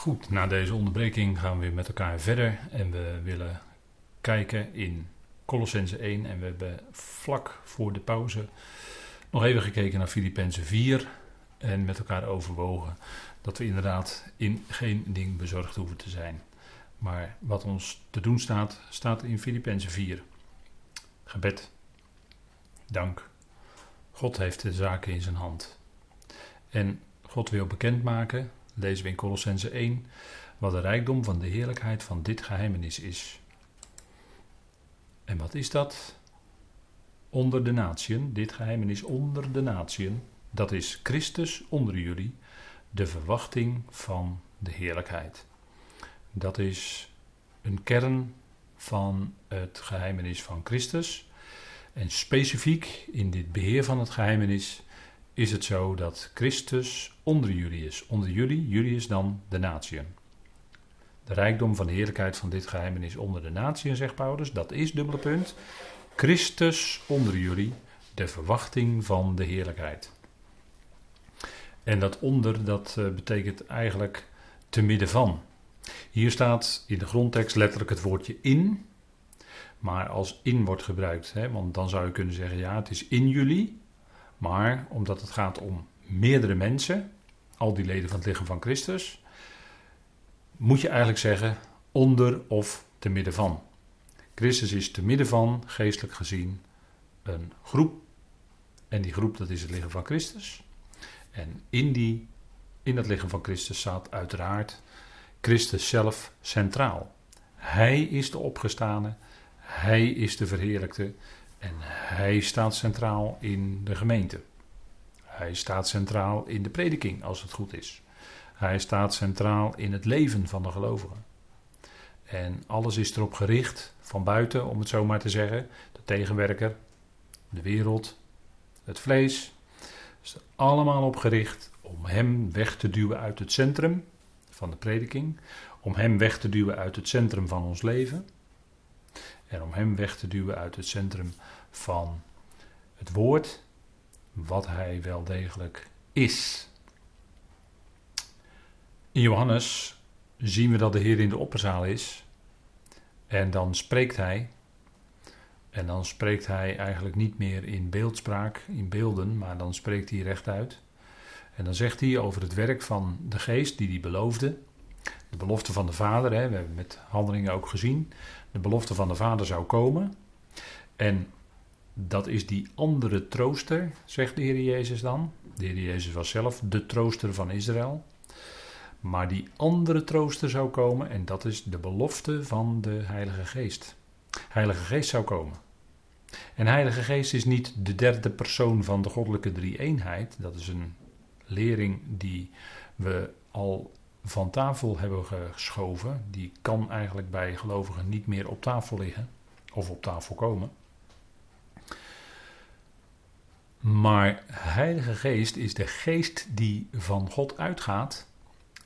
Goed, na deze onderbreking gaan we weer met elkaar verder en we willen kijken in Colossense 1 en we hebben vlak voor de pauze nog even gekeken naar Filippenzen 4 en met elkaar overwogen dat we inderdaad in geen ding bezorgd hoeven te zijn. Maar wat ons te doen staat, staat in Filippenzen 4. Gebed. Dank. God heeft de zaken in zijn hand. En God wil bekendmaken lezen we in Colossense 1, wat de rijkdom van de heerlijkheid van dit geheimenis is. En wat is dat? Onder de natieën, dit geheimenis onder de natieën, dat is Christus onder jullie, de verwachting van de heerlijkheid. Dat is een kern van het geheimenis van Christus. En specifiek in dit beheer van het geheimenis is het zo dat Christus onder jullie is. Onder jullie, jullie is dan de natieën. De rijkdom van de heerlijkheid van dit is onder de natieën, zegt Paulus. Dat is dubbele punt. Christus onder jullie, de verwachting van de heerlijkheid. En dat onder, dat eh, betekent eigenlijk te midden van. Hier staat in de grondtekst letterlijk het woordje in. Maar als in wordt gebruikt, hè, want dan zou je kunnen zeggen: ja, het is in jullie. Maar omdat het gaat om meerdere mensen, al die leden van het lichaam van Christus, moet je eigenlijk zeggen onder of te midden van. Christus is te midden van, geestelijk gezien, een groep. En die groep, dat is het lichaam van Christus. En in, die, in het lichaam van Christus staat uiteraard Christus zelf centraal. Hij is de opgestane, hij is de verheerlijkte en hij staat centraal in de gemeente. Hij staat centraal in de prediking, als het goed is. Hij staat centraal in het leven van de gelovigen. En alles is erop gericht, van buiten, om het zo maar te zeggen. De tegenwerker, de wereld, het vlees. Is er allemaal op gericht om hem weg te duwen uit het centrum van de prediking. Om hem weg te duwen uit het centrum van ons leven. En om hem weg te duwen uit het centrum van het woord, wat hij wel degelijk is. In Johannes zien we dat de Heer in de opperzaal is. En dan spreekt hij. En dan spreekt hij eigenlijk niet meer in beeldspraak, in beelden, maar dan spreekt hij rechtuit. En dan zegt hij over het werk van de geest die hij beloofde. De belofte van de Vader, hè, we hebben met handelingen ook gezien. De belofte van de Vader zou komen. En dat is die andere trooster, zegt de Heer Jezus dan. De Heer Jezus was zelf de trooster van Israël. Maar die andere trooster zou komen en dat is de belofte van de Heilige Geest. Heilige Geest zou komen. En Heilige Geest is niet de derde persoon van de goddelijke drie-eenheid. Dat is een lering die we al van tafel hebben geschoven. Die kan eigenlijk bij gelovigen niet meer op tafel liggen of op tafel komen. Maar Heilige Geest is de geest die van God uitgaat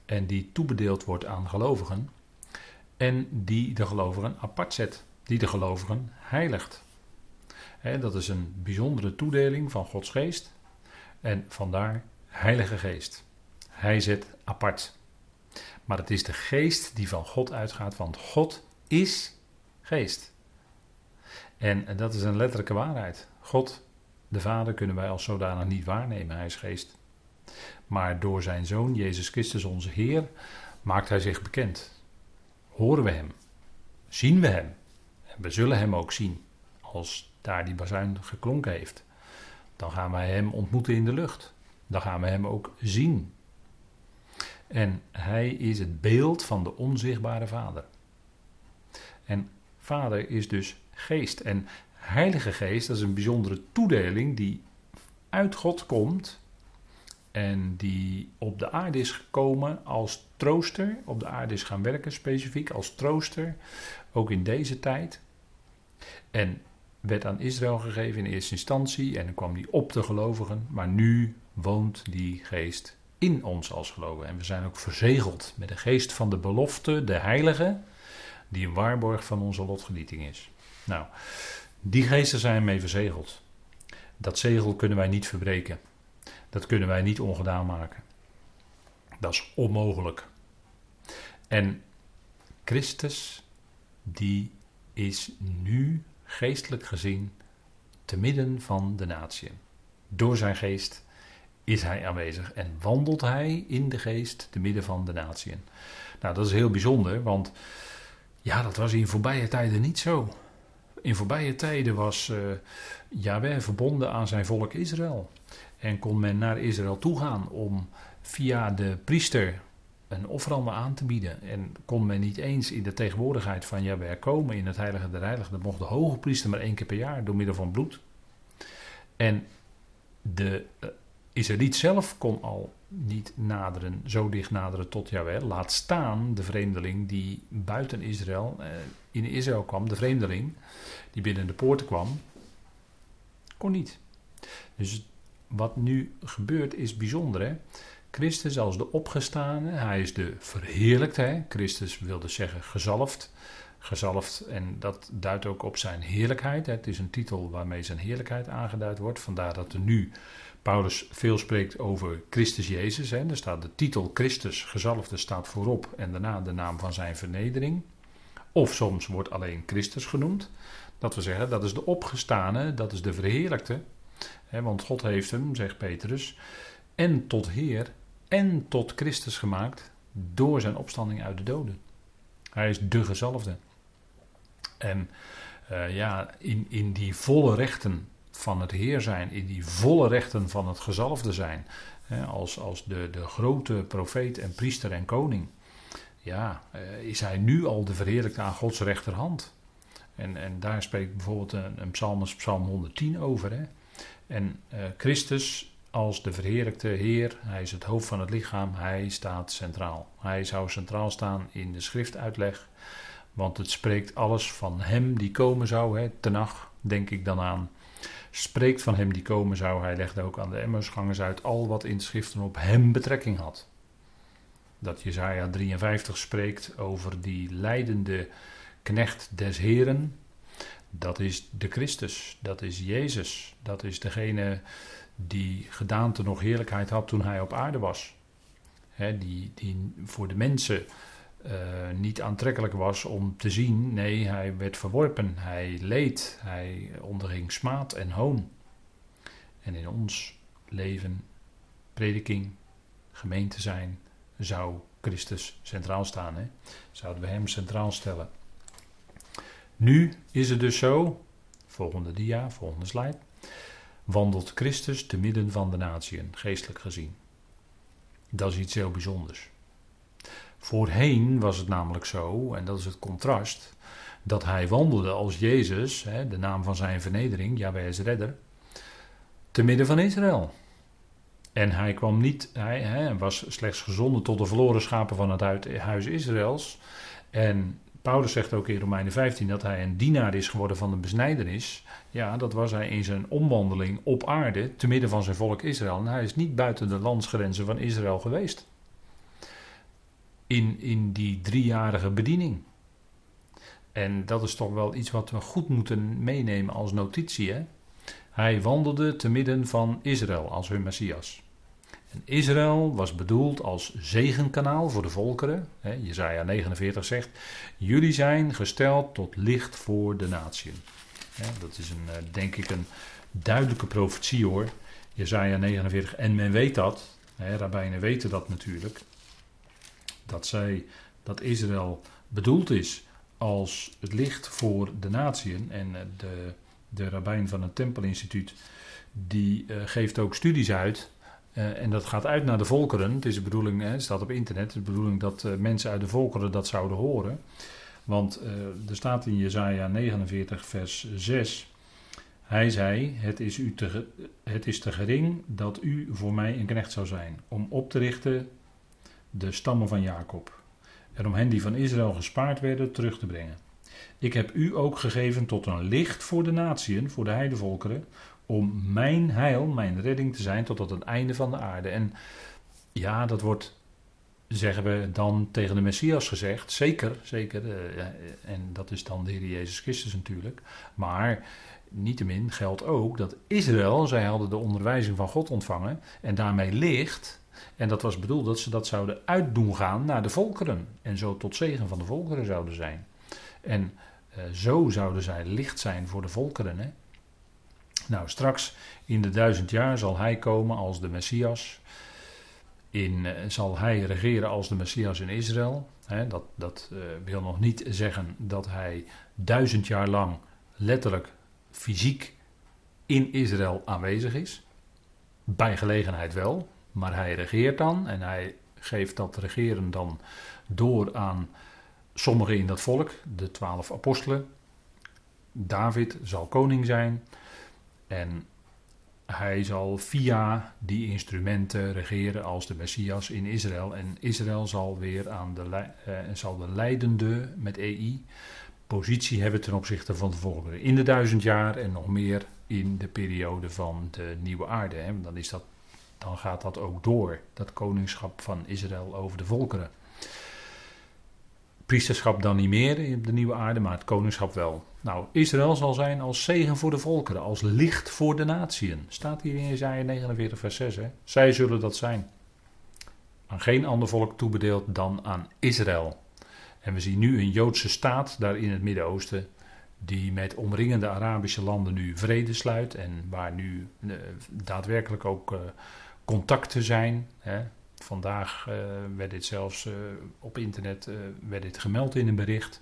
en die toebedeeld wordt aan gelovigen en die de gelovigen apart zet, die de gelovigen heiligt. dat is een bijzondere toedeling van Gods geest en vandaar Heilige Geest. Hij zet apart. Maar het is de geest die van God uitgaat, want God is geest. En dat is een letterlijke waarheid. God de Vader kunnen wij als zodanig niet waarnemen, hij is geest. Maar door zijn Zoon, Jezus Christus, onze Heer, maakt hij zich bekend. Horen we hem? Zien we hem? We zullen hem ook zien, als daar die bazuin geklonken heeft. Dan gaan wij hem ontmoeten in de lucht. Dan gaan we hem ook zien. En hij is het beeld van de onzichtbare Vader. En Vader is dus geest. En Heilige Geest, dat is een bijzondere toedeling die uit God komt en die op de aarde is gekomen als trooster, op de aarde is gaan werken specifiek als trooster, ook in deze tijd. En werd aan Israël gegeven in eerste instantie en dan kwam die op de gelovigen, maar nu woont die geest in ons als gelovigen. En we zijn ook verzegeld met de geest van de belofte, de heilige, die een waarborg van onze lotgenieting is. Nou, die geesten zijn mee verzegeld. Dat zegel kunnen wij niet verbreken. Dat kunnen wij niet ongedaan maken. Dat is onmogelijk. En Christus, die is nu geestelijk gezien te midden van de natieën. Door zijn geest is hij aanwezig en wandelt hij in de geest te midden van de natieën. Nou, dat is heel bijzonder, want ja, dat was in voorbije tijden niet zo. In voorbije tijden was uh, verbonden aan zijn volk Israël. En kon men naar Israël toe gaan om via de priester een offerande aan te bieden. En kon men niet eens in de tegenwoordigheid van Jahweh komen in het Heilige der Heiligen. Dat mocht de hoge priester maar één keer per jaar door middel van bloed. En de uh, Israëliet zelf kon al niet naderen, zo dicht naderen tot Jahweh. Laat staan de vreemdeling die buiten Israël, uh, in Israël kwam, de vreemdeling die binnen de poorten kwam, kon niet. Dus wat nu gebeurt is bijzonder. Hè? Christus als de opgestane, hij is de verheerlijkte. Christus wil dus zeggen gezalfd. Gezalfd en dat duidt ook op zijn heerlijkheid. Het is een titel waarmee zijn heerlijkheid aangeduid wordt. Vandaar dat er nu Paulus veel spreekt over Christus Jezus. Hè. Er staat de titel Christus gezalfde staat voorop en daarna de naam van zijn vernedering. Of soms wordt alleen Christus genoemd. Dat we zeggen, dat is de opgestane, dat is de verheerlijkte. want God heeft hem, zegt Petrus, en tot Heer en tot Christus gemaakt door zijn opstanding uit de doden. Hij is de gezalfde. En uh, ja, in, in die volle rechten van het Heer zijn, in die volle rechten van het gezalfde zijn, hè, als, als de, de grote profeet en priester en koning, ja, uh, is hij nu al de verheerlijkte aan Gods rechterhand. En, en daar spreekt bijvoorbeeld een, een psalm, psalm 110 over. Hè. En uh, Christus als de verheerlijkte Heer, hij is het hoofd van het lichaam, hij staat centraal. Hij zou centraal staan in de schriftuitleg, want het spreekt alles van hem die komen zou, hè, tenach, denk ik dan aan. Spreekt van hem die komen zou, hij legde ook aan de Emmersgangers uit al wat in schriften op hem betrekking had. Dat Jezaja 53 spreekt over die leidende knecht des Heren, dat is de Christus, dat is Jezus, dat is degene die gedaante nog heerlijkheid had toen hij op aarde was. die, die voor de mensen uh, niet aantrekkelijk was om te zien. Nee, hij werd verworpen, hij leed, hij onderging smaad en hoon. En in ons leven, prediking, gemeente zijn, zou Christus centraal staan. Hè? Zouden we hem centraal stellen. Nu is het dus zo, volgende dia, volgende slide wandelt Christus te midden van de natieën, geestelijk gezien. Dat is iets heel bijzonders. Voorheen was het namelijk zo, en dat is het contrast, dat hij wandelde als Jezus, de naam van zijn vernedering, Jahweh redder, te midden van Israël. En hij kwam niet, hij, hij was slechts gezonden tot de verloren schapen van het huis Israëls. En Paulus zegt ook in Romeinen 15 dat hij een dienaar is geworden van de besnijdenis. Ja, dat was hij in zijn omwandeling op aarde, te midden van zijn volk Israël. En hij is niet buiten de landsgrenzen van Israël geweest. In, in die driejarige bediening. En dat is toch wel iets wat we goed moeten meenemen als notitie. Hè? Hij wandelde te midden van Israël als hun Messias. En Israël was bedoeld als zegenkanaal voor de volkeren. Jezaja 49 zegt: Jullie zijn gesteld tot licht voor de natieën. Dat is een, eh, denk ik een duidelijke profetie hoor. Jezaja 49. En men weet dat. Rabbijnen weten dat natuurlijk. Dat zij, dat Israël bedoeld is als het licht voor de natieën. En eh, de, de rabbijn van het Tempelinstituut die uh, geeft ook studies uit uh, en dat gaat uit naar de volkeren. Het is de bedoeling, hè, staat op internet, het is de bedoeling dat mensen uit de volkeren dat zouden horen. Want er staat in Jezaja 49 vers 6. Hij zei, het is, u te, het is te gering dat u voor mij een knecht zou zijn. Om op te richten de stammen van Jacob. En om hen die van Israël gespaard werden terug te brengen. Ik heb u ook gegeven tot een licht voor de natieën, voor de heidevolkeren om mijn heil, mijn redding te zijn tot het einde van de aarde. En ja, dat wordt, zeggen we dan tegen de Messias gezegd, zeker, zeker, uh, en dat is dan de Heer Jezus Christus natuurlijk. Maar niettemin geldt ook dat Israël, zij hadden de onderwijzing van God ontvangen en daarmee licht. En dat was bedoeld dat ze dat zouden uitdoen gaan naar de volkeren. En zo tot zegen van de volkeren zouden zijn. En uh, zo zouden zij licht zijn voor de volkeren. Hè? Nou, straks in de duizend jaar zal hij komen als de Messias. In, uh, zal hij regeren als de Messias in Israël. Hè? dat dat uh, wil nog niet zeggen dat hij duizend jaar lang letterlijk fysiek in Israël aanwezig is. Bij gelegenheid wel, maar hij regeert dan en hij geeft dat regeren dan door aan sommigen in dat volk, de twaalf apostelen. David zal koning zijn en hij zal via die instrumenten regeren als de Messias in Israël. En Israël zal weer aan de, uh, zal de leidende met EI positie hebben ten opzichte van de volgende. In de duizend jaar en nog meer in de periode van de nieuwe aarde. Hè. Dan, is dat, dan gaat dat ook door, dat koningschap van Israël over de volkeren. Priesterschap dan niet meer in de nieuwe aarde, maar het koningschap wel. Nou, Israël zal zijn als zegen voor de volkeren, als licht voor de natieën. Staat hier in Isaiah 49, vers 6. Hè? Zij zullen dat zijn. Aan geen ander volk toebedeeld dan aan Israël. En we zien nu een Joodse staat daar in het Midden-Oosten, die met omringende Arabische landen nu vrede sluit en waar nu uh, daadwerkelijk ook uh, contacten zijn. Hè. Vandaag uh, werd dit zelfs op internet werd dit gemeld in een bericht.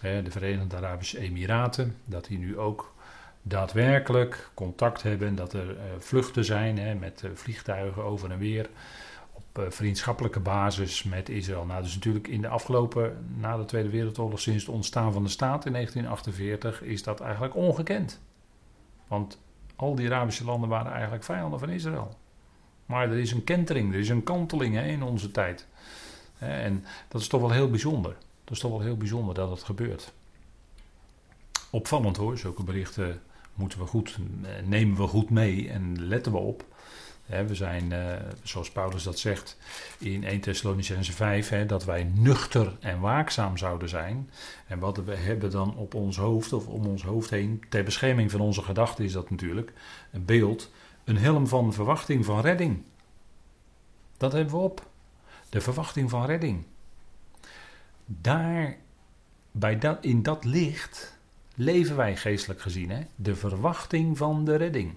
de Verenigde Arabische Emiraten, dat die nu ook daadwerkelijk contact hebben, dat er vluchten zijn hè, met vliegtuigen over en weer op eh, vriendschappelijke basis met Israël. Nou, dus natuurlijk in de afgelopen, na de Tweede Wereldoorlog, sinds het ontstaan van de staat in 1948, is dat eigenlijk ongekend. Want al die Arabische landen waren eigenlijk vijanden van Israël. Maar er is een kentering, er is een kanteling hè, in onze tijd. En dat is toch wel heel bijzonder. Dat is toch wel heel bijzonder dat het gebeurt. Opvallend hoor, zulke berichten moeten we goed, eh, nemen we goed mee en letten we op we zijn, uh, zoals Paulus dat zegt in 1 Thessalonicense 5, hè, dat wij nuchter en waakzaam zouden zijn. En wat we hebben dan op ons hoofd of om ons hoofd heen, ter bescherming van onze gedachten is dat natuurlijk een beeld, een helm van verwachting van redding. Dat hebben we op. De verwachting van redding. Daar, bij dat, in dat licht, leven wij geestelijk gezien. Hè? De verwachting van de redding.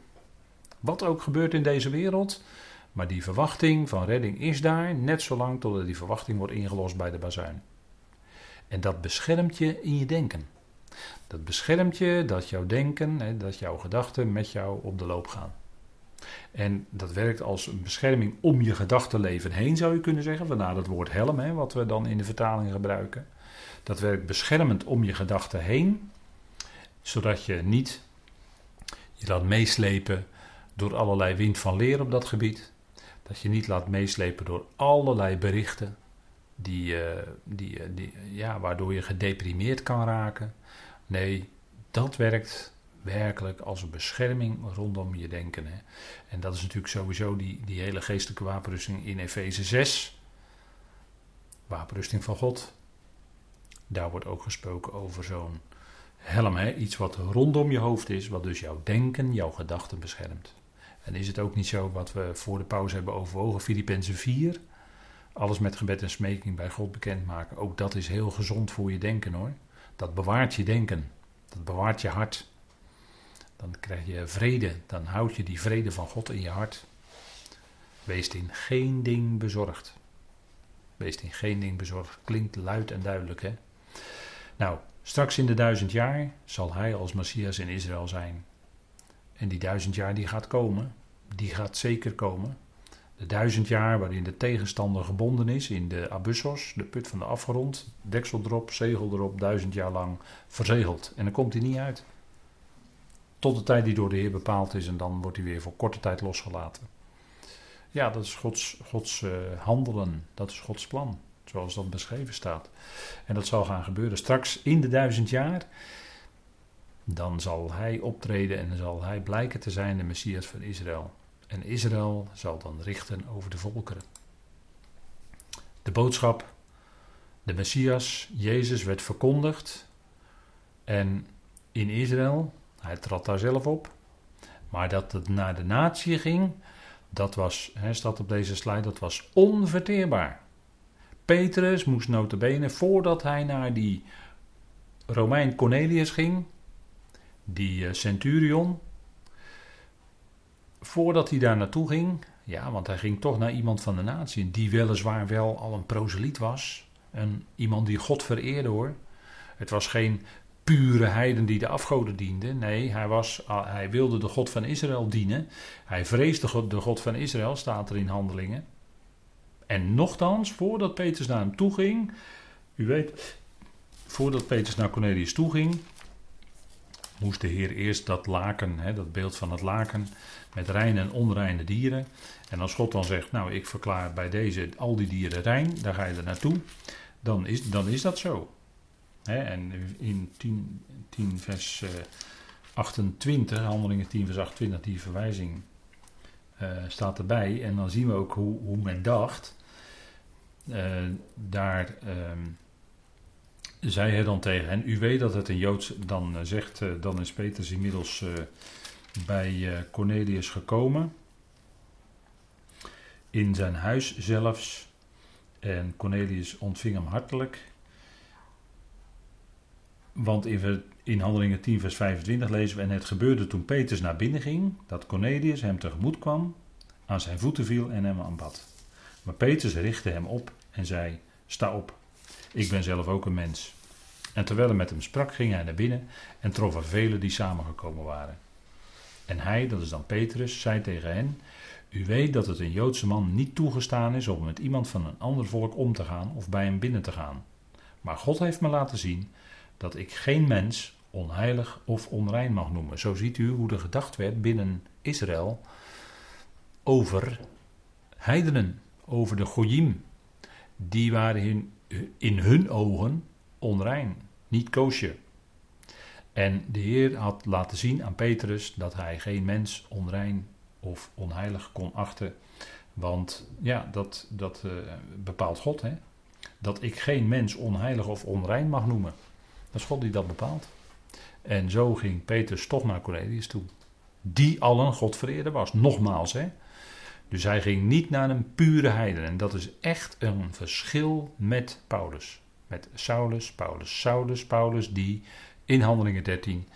Wat ook gebeurt in deze wereld. Maar die verwachting van redding is daar net zolang totdat die verwachting wordt ingelost bij de bazuin. En dat beschermt je in je denken. Dat beschermt je dat jouw denken, dat jouw gedachten met jou op de loop gaan. En dat werkt als een bescherming om je gedachtenleven heen, zou je kunnen zeggen. Vandaar het woord helm, hè, wat we dan in de vertaling gebruiken. Dat werkt beschermend om je gedachten heen, zodat je niet je laat meeslepen door allerlei wind van leer op dat gebied. Dat je niet laat meeslepen door allerlei berichten die, uh, die, uh, die, ja, waardoor je gedeprimeerd kan raken. Nee, dat werkt werkelijk als een bescherming rondom je denken. Hè. En dat is natuurlijk sowieso die, die hele geestelijke wapenrusting in Efeze 6. Wapenrusting van God. Daar wordt ook gesproken over zo'n helm. Hè. Iets wat rondom je hoofd is, wat dus jouw denken, jouw gedachten beschermt. En is het ook niet zo wat we voor de pauze hebben overwogen, Filippenzen 4. Alles met gebed en smeking bij God bekendmaken. Ook dat is heel gezond voor je denken hoor. Dat bewaart je denken. Dat bewaart je hart. Dan krijg je vrede. Dan houd je die vrede van God in je hart. Wees in geen ding bezorgd. Wees in geen ding bezorgd. Klinkt luid en duidelijk hè. Nou, straks in de duizend jaar zal hij als Messias in Israël zijn. En die duizend jaar die gaat komen, die gaat zeker komen. De duizend jaar waarin de tegenstander gebonden is in de abyssos, de put van de afgrond, deksel erop, zegel erop, duizend jaar lang verzegeld. En dan komt hij niet uit. Tot de tijd die door de Heer bepaald is en dan wordt hij weer voor korte tijd losgelaten. Ja, dat is Gods, Gods uh, handelen, dat is Gods plan, zoals dat beschreven staat. En dat zal gaan gebeuren straks in de duizend jaar dan zal hij optreden en zal hij blijken te zijn de Messias van Israël. En Israël zal dan richten over de volkeren. De boodschap, de Messias, Jezus, werd verkondigd. En in Israël, Hij trad daar zelf op. Maar dat het naar de natie ging, dat was, hè, staat op deze slide, dat was onverteerbaar. Petrus moest notabene, voordat hij naar die Romein Cornelius ging, die eh, centurion, voordat hij daar naartoe ging, ja, want hij ging toch naar iemand van de natie, die weliswaar wel al een proseliet was, en iemand die God vereerde hoor. Het was geen pure heiden die de afgoden diende. Nee, hij, was, hij wilde de God van Israël dienen. Hij vreesde de God van Israël, staat er in handelingen. En nochtans, voordat Petrus naar hem toe ging, u weet, voordat Petrus naar Cornelius toe ging, moest de Heer eerst dat laken, hè, dat beeld van het laken, met reine en onreine dieren. En als God dan zegt, nou ik verklaar bij deze al die dieren rein, daar ga je er naartoe, dan is, dan is dat zo. Hè, en in 10, 10 vers 28, eh, handelingen 10 vers 28, die verwijzing uh, staat erbij. En dan zien we ook hoe, hoe men dacht. Uh, daar ehm, zei hij dan tegen hen: U weet dat het een Joods. Dan zegt, dan is Petrus inmiddels bij Cornelius gekomen. In zijn huis zelfs. En Cornelius ontving hem hartelijk. Want in, in Handelingen 10, vers 25 lezen we: En het gebeurde toen Petrus naar binnen ging, dat Cornelius hem tegemoet kwam, aan zijn voeten viel en hem aanbad. Maar Petrus richtte hem op en zei: Sta op, ik ben zelf ook een mens. En terwijl hij met hem sprak, ging hij naar binnen en trof er velen die samengekomen waren. En hij, dat is dan Petrus, zei tegen hen: U weet dat het een Joodse man niet toegestaan is om met iemand van een ander volk om te gaan of bij hem binnen te gaan. Maar God heeft me laten zien dat ik geen mens onheilig of onrein mag noemen. Zo ziet u hoe er gedacht werd binnen Israël over heidenen, over de Goyim. Die waren in, hun ogen onrein, niet koosje. En de Heer had laten zien aan Petrus dat hij geen mens onrein of onheilig kon achten. Want ja, dat, dat uh, bepaalt God. Hè? Dat ik geen mens onheilig of onrein mag noemen. Dat is God die dat bepaalt. En zo ging Petrus toch naar Cornelius toe. Die al een Godvereerder was. Nogmaals, hè. Dus hij ging niet naar een pure heiden. En dat is echt een verschil met Paulus. Met Saulus, Paulus, Saulus, Paulus, die in Handelingen 13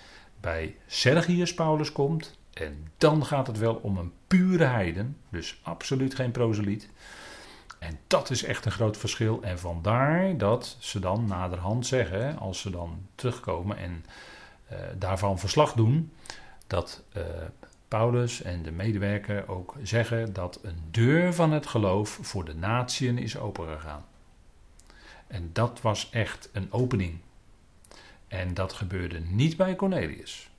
bij Sergius Paulus komt. En dan gaat het wel om een pure heiden. Dus absoluut geen proseliet. En dat is echt een groot verschil. En vandaar dat ze dan naderhand zeggen, als ze dan terugkomen en uh, daarvan verslag doen, dat uh, Paulus en de medewerker ook zeggen dat een deur van het geloof voor de natieën is opengegaan. En dat was echt een opening. En dat gebeurde niet bij Cornelius.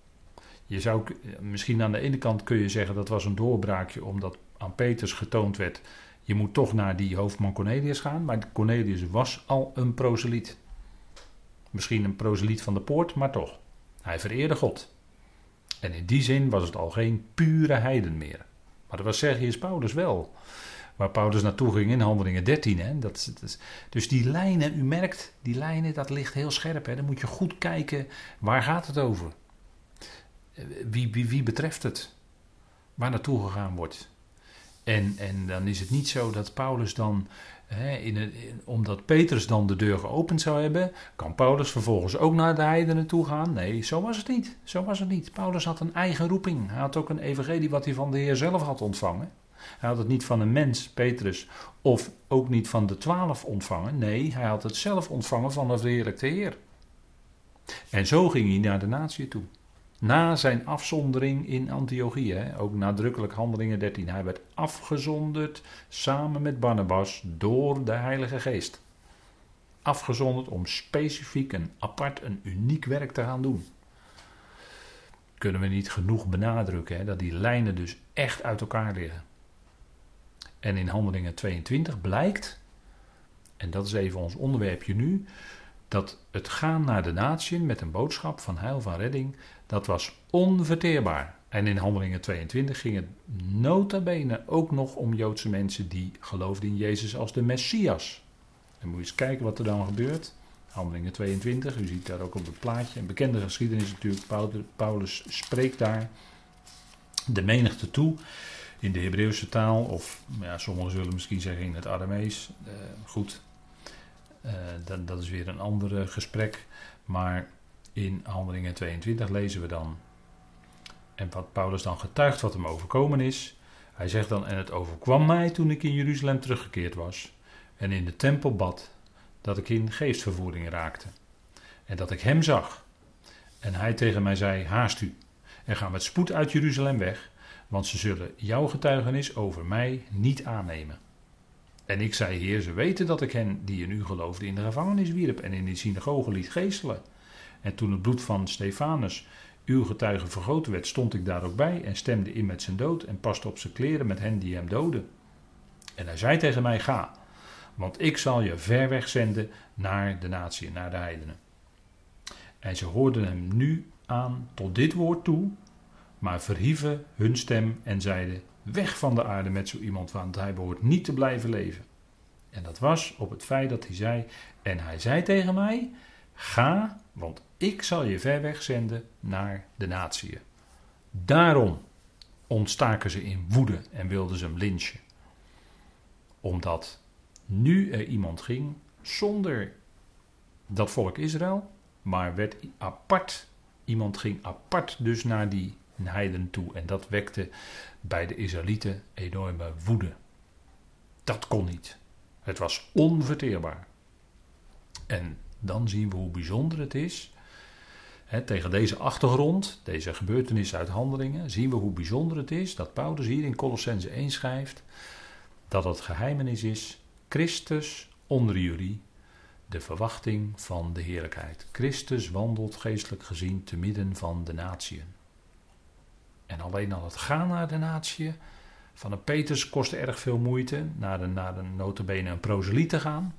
Je zou misschien aan de ene kant kun je zeggen dat was een doorbraakje omdat aan Peters getoond werd je moet toch naar die hoofdman Cornelius gaan, maar Cornelius was al een proseliet. Misschien een proseliet van de poort, maar toch. Hij vereerde God. En in die zin was het al geen pure heiden meer. Maar dat was Sergius Paulus wel. Waar Paulus naartoe ging in Handelingen 13. Hè? Dat, dus die lijnen, u merkt, die lijnen, dat ligt heel scherp. Hè? Dan moet je goed kijken, waar gaat het over? Wie, wie, wie betreft het? Waar naartoe gegaan wordt? En, en dan is het niet zo dat Paulus dan, hè, in het, omdat Petrus dan de deur geopend zou hebben, kan Paulus vervolgens ook naar de heidenen toe gaan? Nee, zo was het niet. Zo was het niet. Paulus had een eigen roeping. Hij had ook een evangelie wat hij van de Heer zelf had ontvangen. Hij had het niet van een mens, Petrus, of ook niet van de twaalf ontvangen. Nee, hij had het zelf ontvangen van de verheerlijkte Heer. En zo ging hij naar de natie toe. Na zijn afzondering in Antiochië, ook nadrukkelijk handelingen 13, hij werd afgezonderd samen met Barnabas door de Heilige Geest. Afgezonderd om specifiek een apart, een uniek werk te gaan doen. Kunnen we niet genoeg benadrukken hè, dat die lijnen dus echt uit elkaar liggen. En in handelingen 22 blijkt, en dat is even ons onderwerpje nu, dat het gaan naar de natie met een boodschap van heil van redding, dat was onverteerbaar. En in Handelingen 22 ging het nota bene ook nog om Joodse mensen die geloofden in Jezus als de Messias. En moet je eens kijken wat er dan gebeurt. Handelingen 22, u ziet daar ook op het plaatje. Een bekende geschiedenis natuurlijk. Paulus spreekt daar de menigte toe in de Hebreeuwse taal, of ja, sommigen zullen misschien zeggen in het Aramees. Uh, goed, dat, dat is weer een ander gesprek. Maar in Handelingen 22 lezen we dan. En wat Paulus dan getuigt wat hem overkomen is. Hij zegt dan: En het overkwam mij toen ik in Jeruzalem teruggekeerd was. En in de tempel bad. Dat ik in geestvervoering raakte. En dat ik hem zag. En hij tegen mij zei: Haast u. En ga met spoed uit Jeruzalem weg. Want ze zullen jouw getuigenis over mij niet aannemen. En ik zei: Heer, ze weten dat ik hen die in u geloofden in de gevangenis wierp. En in de synagoge liet geestelen. En toen het bloed van Stefanus, uw getuige, vergoten werd, stond ik daar ook bij en stemde in met zijn dood en paste op zijn kleren met hen die hem doden. En hij zei tegen mij: Ga, want ik zal je ver weg zenden naar de natie, naar de heidenen. En ze hoorden hem nu aan tot dit woord toe, maar verhieven hun stem en zeiden: Weg van de aarde met zo iemand, want hij behoort niet te blijven leven. En dat was op het feit dat hij zei: En hij zei tegen mij: Ga, want ik zal je ver weg zenden naar de natieën. Daarom ontstaken ze in woede en wilden ze hem lynchen. Omdat nu er iemand ging zonder dat volk Israël, maar werd apart, iemand ging apart dus naar die heiden toe. En dat wekte bij de Israëlieten enorme woede. Dat kon niet. Het was onverteerbaar. En dan zien we hoe bijzonder het is. tegen deze achtergrond, deze gebeurtenis uit handelingen, zien we hoe bijzonder het is dat Paulus hier in Colossense 1 schrijft dat het geheimenis is Christus onder jullie, de verwachting van de heerlijkheid. Christus wandelt geestelijk gezien te midden van de natieën. En alleen al het gaan naar de natie van een Peters kostte erg veel moeite, naar de, naar de notabene een proseliet te gaan.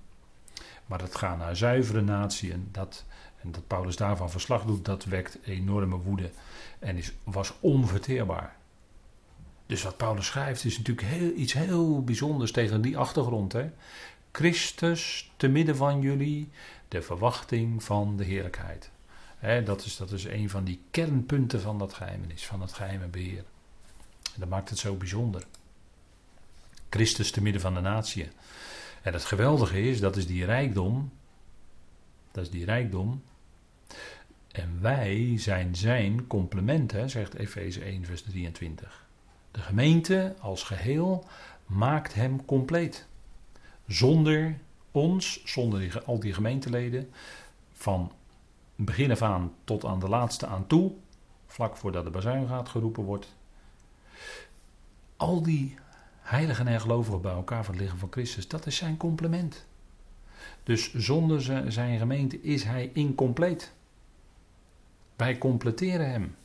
Maar het gaan naar zuivere natie en dat, en dat Paulus daarvan verslag doet, dat wekt enorme woede en is, was onverteerbaar. Dus wat Paulus schrijft is natuurlijk heel, iets heel bijzonders tegen die achtergrond. Hè? Christus te midden van jullie, de verwachting van de heerlijkheid. Dat, is, dat is een van die kernpunten van dat geheimenis, van het geheime beheer. En dat maakt het zo bijzonder. Christus te midden van de natie. En het geweldige is, dat is die rijkdom. Dat is die rijkdom. En wij zijn zijn complement, hè, zegt Efeze 1, vers 23. De gemeente als geheel maakt hem compleet. Zonder ons, zonder al die gemeenteleden, van begin af aan tot aan de laatste aan toe, vlak voordat de bazuin gaat geroepen wordt. Al die heiligen en gelovigen bij elkaar van het lichaam van Christus, dat is zijn complement. Dus zonder zijn gemeente is hij incompleet. Wij completeren hem.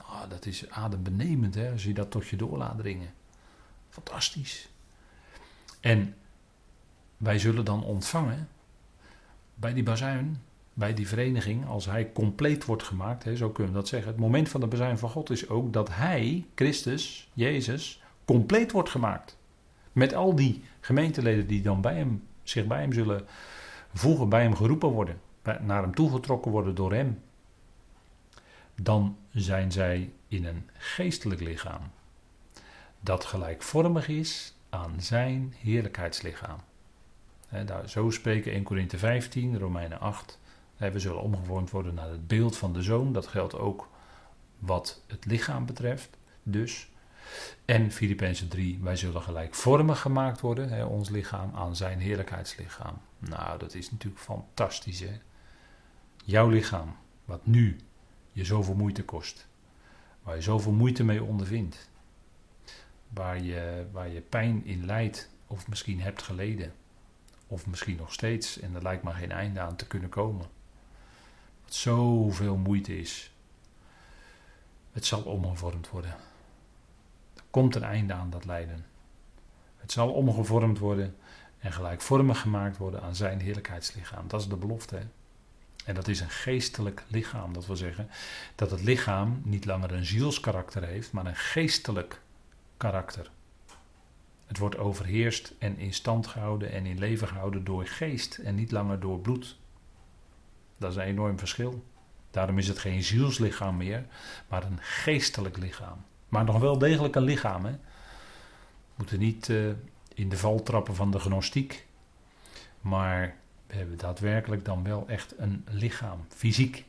Oh, dat is adembenemend hè, als je dat tot je door laat dringen. Fantastisch. En wij zullen dan ontvangen bij die bazuin, bij die vereniging, als hij compleet wordt gemaakt, hè, zo kunnen we dat zeggen. Het moment van de bazuin van God is ook dat hij, Christus, Jezus, compleet wordt gemaakt. Met al die gemeenteleden die dan bij hem, zich bij hem zullen voegen, bij hem geroepen worden, naar hem toegetrokken worden door hem. Dan zijn zij in een geestelijk lichaam dat gelijkvormig is aan zijn heerlijkheidslichaam. daar, zo spreken 1 Korinthe 15, Romeinen 8. We zullen omgevormd worden naar het beeld van de zoon. Dat geldt ook wat het lichaam betreft. Dus en Filippenzen 3, wij zullen gelijkvormig gemaakt worden, hè, ons lichaam, aan zijn heerlijkheidslichaam. Nou, dat is natuurlijk fantastisch, hè. Jouw lichaam, wat nu je zoveel moeite kost, waar je zoveel moeite mee ondervindt, waar je, waar je pijn in lijdt, of misschien hebt geleden, of misschien nog steeds, en er lijkt maar geen einde aan te kunnen komen. Wat zoveel moeite is, het zal omgevormd worden komt een einde aan dat lijden. Het zal omgevormd worden en gelijkvormig gemaakt worden aan zijn heerlijkheidslichaam. Dat is de belofte. En dat is een geestelijk lichaam. Dat wil zeggen dat het lichaam niet langer een zielskarakter heeft, maar een geestelijk karakter. Het wordt overheerst en in stand gehouden en in leven gehouden door geest en niet langer door bloed. Dat is een enorm verschil. Daarom is het geen zielslichaam meer, maar een geestelijk lichaam. Maar nog wel degelijk een lichaam. Hè? We moeten niet uh, in de val trappen van de gnostiek. Maar we hebben daadwerkelijk dan wel echt een lichaam, fysiek.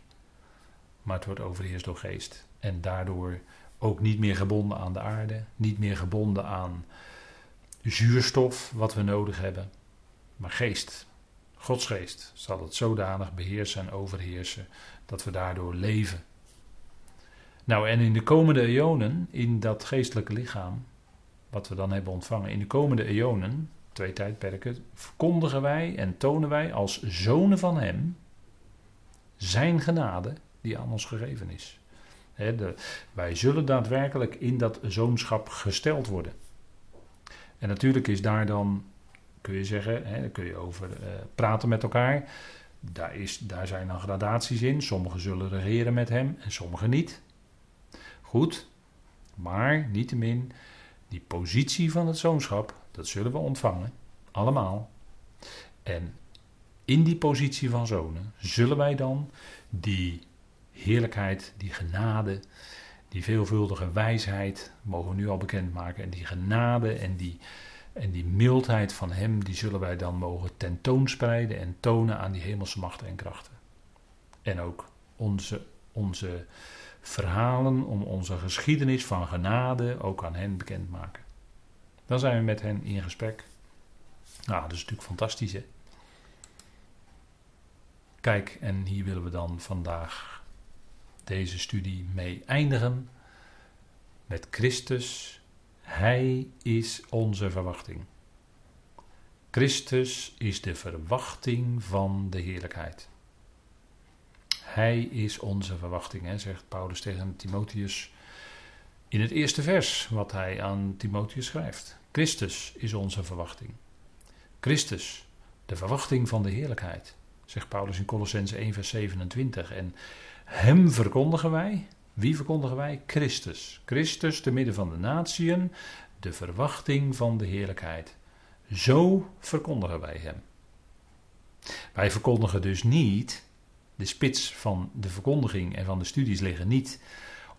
Maar het wordt overheerst door geest. En daardoor ook niet meer gebonden aan de aarde, niet meer gebonden aan zuurstof wat we nodig hebben, maar geest. Gods geest zal het zodanig beheersen en overheersen dat we daardoor leven. Nou, en in de komende eonen, in dat geestelijke lichaam, wat we dan hebben ontvangen, in de komende eonen, twee tijdperken, verkondigen wij en tonen wij als zonen van Hem Zijn genade die aan ons gegeven is. de, wij zullen daadwerkelijk in dat zoonschap gesteld worden. En natuurlijk is daar dan, kun je zeggen, hè, daar kun je over uh, praten met elkaar. Daar, is, daar zijn dan gradaties in. Sommigen zullen regeren met hem en sommigen niet. Goed, maar niettemin, die positie van het zoonschap, dat zullen we ontvangen. Allemaal. En in die positie van zonen zullen wij dan die heerlijkheid, die genade, die veelvuldige wijsheid, mogen we nu al bekendmaken. En die genade en die, en die mildheid van Hem, die zullen wij dan mogen tentoonspreiden en tonen aan die hemelse machten en krachten. En ook onze, onze verhalen om onze geschiedenis van genade ook aan hen bekendmaken. Dan zijn we met hen in gesprek. Nou, dat is natuurlijk fantastisch, hè? Kijk, en hier willen we dan vandaag deze studie mee eindigen. Met Christus. Hij is onze verwachting. Christus is de verwachting van de heerlijkheid. Hij is onze verwachting, zegt Paulus tegen Timotheus in het eerste vers wat hij aan Timotheus schrijft. Christus is onze verwachting. Christus, de verwachting van de heerlijkheid, zegt Paulus in Colossense 1 vers 27. En hem verkondigen wij. Wie verkondigen wij? Christus. Christus te midden van de natieën, de verwachting van de heerlijkheid. Zo verkondigen wij hem. Wij verkondigen dus niet, de spits van de verkondiging en van de studies liggen niet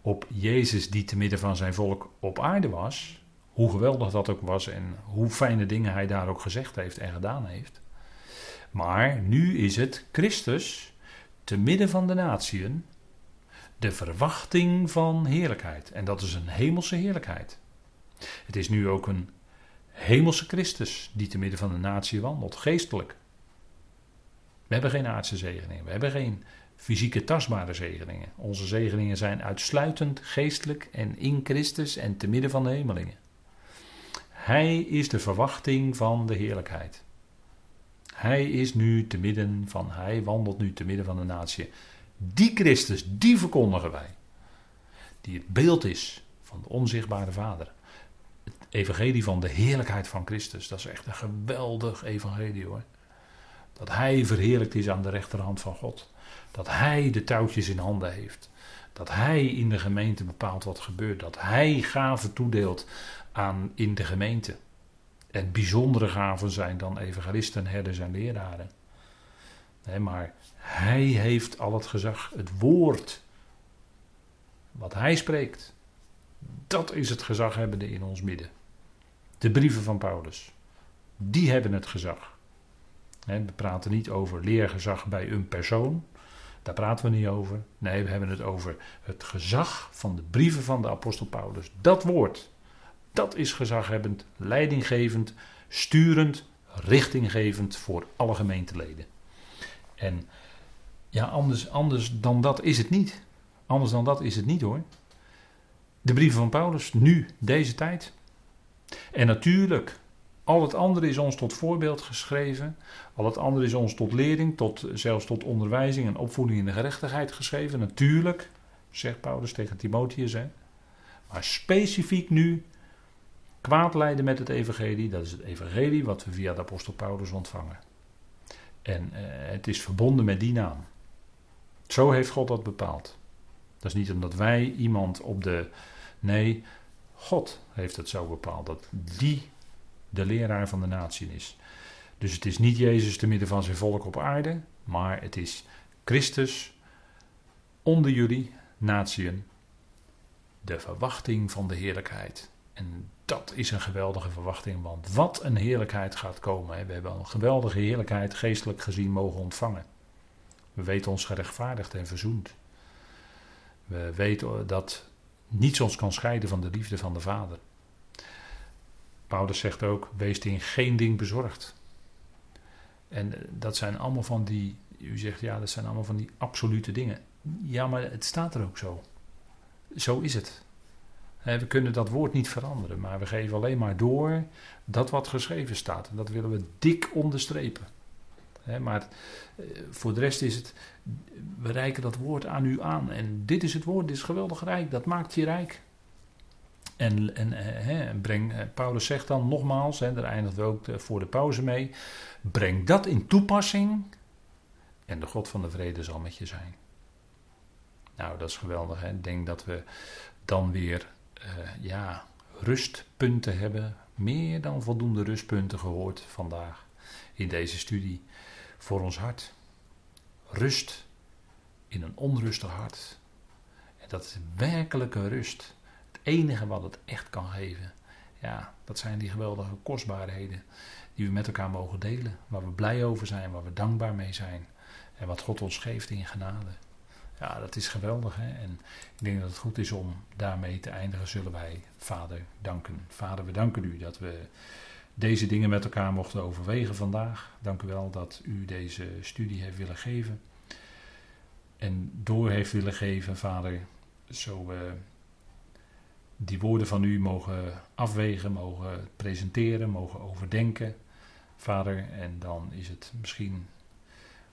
op Jezus die te midden van zijn volk op aarde was. Hoe geweldig dat ook was en hoe fijne dingen hij daar ook gezegd heeft en gedaan heeft. Maar nu is het Christus te midden van de natieën de verwachting van heerlijkheid. En dat is een hemelse heerlijkheid. Het is nu ook een hemelse Christus die te midden van de natie wandelt, geestelijk. We hebben geen aardse zegeningen, we hebben geen fysieke tastbare zegeningen. Onze zegeningen zijn uitsluitend geestelijk en in Christus en te midden van de hemelingen. Hij is de verwachting van de heerlijkheid. Hij is nu te midden van, hij wandelt nu te midden van de natie. Die Christus, die verkondigen wij. Die het beeld is van de onzichtbare Vader. Het evangelie van de heerlijkheid van Christus. Dat is echt een geweldig evangelie hoor. Dat hij verheerlijkt is aan de rechterhand van God. Dat hij de touwtjes in handen heeft. Dat hij in de gemeente bepaalt wat gebeurt. Dat hij gaven toedeelt aan in de gemeente. En bijzondere gaven zijn dan evangelisten, herders en leraren. Nee, maar hij heeft al het gezag. Het woord wat hij spreekt. Dat is het gezaghebbende in ons midden. De brieven van Paulus. Die hebben het gezag. we praten niet over leergezag bij een persoon. Daar praten we niet over. Nee, we hebben het over het gezag van de brieven van de apostel Paulus. Dat woord. Dat is gezaghebbend, leidinggevend, sturend, richtinggevend voor alle gemeenteleden. En ja, anders, anders dan dat is het niet. Anders dan dat is het niet hoor. De brieven van Paulus, nu, deze tijd. En natuurlijk, al het andere is ons tot voorbeeld geschreven. Al het andere is ons tot lering, tot, zelfs tot onderwijzing en opvoeding in de gerechtigheid geschreven. Natuurlijk, zegt Paulus tegen Timotheus. Hè. Maar specifiek nu kwaad lijden met het evangelie. Dat is het evangelie wat we via de apostel Paulus ontvangen. En eh, het is verbonden met die naam. Zo heeft God dat bepaald. Dat is niet omdat wij iemand op de. Nee, God heeft het zo bepaald dat die de leraar van de natie is. Dus het is niet Jezus te midden van zijn volk op aarde, maar het is Christus onder jullie, natieën, de verwachting van de heerlijkheid. En dat is een geweldige verwachting, want wat een heerlijkheid gaat komen. We hebben een geweldige heerlijkheid geestelijk gezien mogen ontvangen. We weten ons gerechtvaardigd en verzoend. We weten dat niets ons kan scheiden van de liefde van de Vader. Paulus zegt ook: wees in geen ding bezorgd. En dat zijn allemaal van die, u zegt ja, dat zijn allemaal van die absolute dingen. Ja, maar het staat er ook zo. Zo is het. We kunnen dat woord niet veranderen, maar we geven alleen maar door dat wat geschreven staat. En dat willen we dik onderstrepen. Maar eh, voor de rest is het, we reiken dat woord aan u aan. En dit is het woord, dit is geweldig rijk, dat maakt je rijk. En, en he, breng, eh, Paulus zegt dan nogmaals, he, daar eindigt we ook voor de pauze mee. Breng dat in toepassing en de God van de vrede zal met je zijn. Nou, dat is geweldig. Hè? Ik denk dat we dan weer ja, rustpunten hebben. Meer dan voldoende rustpunten gehoord vandaag in deze studie voor ons hart. Rust in een onrustig hart. En dat is werkelijke rust. Het enige wat het echt kan geven. Ja, dat zijn die geweldige kostbaarheden die we met elkaar mogen delen. Waar we blij over zijn, waar we dankbaar mee zijn. En wat God ons geeft in genade. Ja, dat is geweldig. Hè? En ik denk dat het goed is om daarmee te eindigen. Zullen wij Vader danken. Vader, we danken u dat we deze dingen met elkaar mochten overwegen vandaag. Dank u wel dat u deze studie heeft willen geven. En door heeft willen geven, Vader, zo we die woorden van u mogen afwegen, mogen presenteren, mogen overdenken. Vader, en dan is het misschien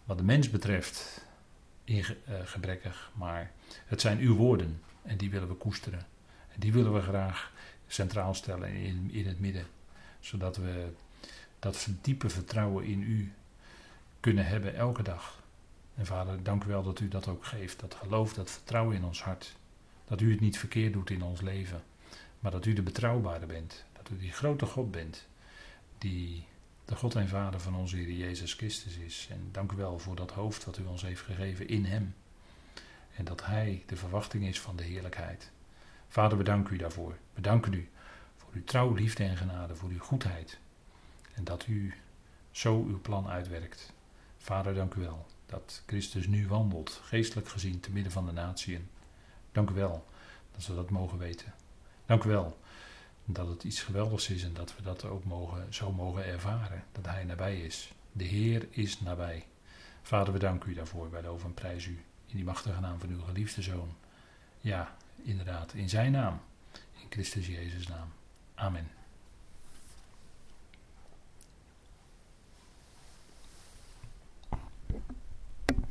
wat de mens betreft ingebrekkig, eh, maar het zijn uw woorden en die willen we koesteren. En die willen we graag centraal stellen in, in het midden, zodat we dat diepe vertrouwen in u kunnen hebben elke dag. En vader, dank u wel dat u dat ook geeft, dat geloof, dat vertrouwen in ons hart. Dat u het niet verkeerd doet in ons leven, maar dat u de betrouwbare bent. Dat u die grote God bent, die de God en Vader van onze Heer Jezus Christus is. En dank u wel voor dat hoofd wat u ons heeft gegeven in Hem. En dat Hij de verwachting is van de heerlijkheid. Vader, we danken u daarvoor. We danken u voor uw trouw, liefde en genade, voor uw goedheid. En dat u zo uw plan uitwerkt. Vader, dank u wel dat Christus nu wandelt, geestelijk gezien, te midden van de natieën. Dank u wel dat we dat mogen weten. Dank u wel dat het iets geweldigs is en dat we dat ook mogen, zo mogen ervaren. Dat Hij nabij is. De Heer is nabij. Vader, we danken u daarvoor. Wij loven en prijs u in die machtige naam van uw geliefde Zoon. Ja, inderdaad, in zijn naam. In Christus Jezus' naam. Amen.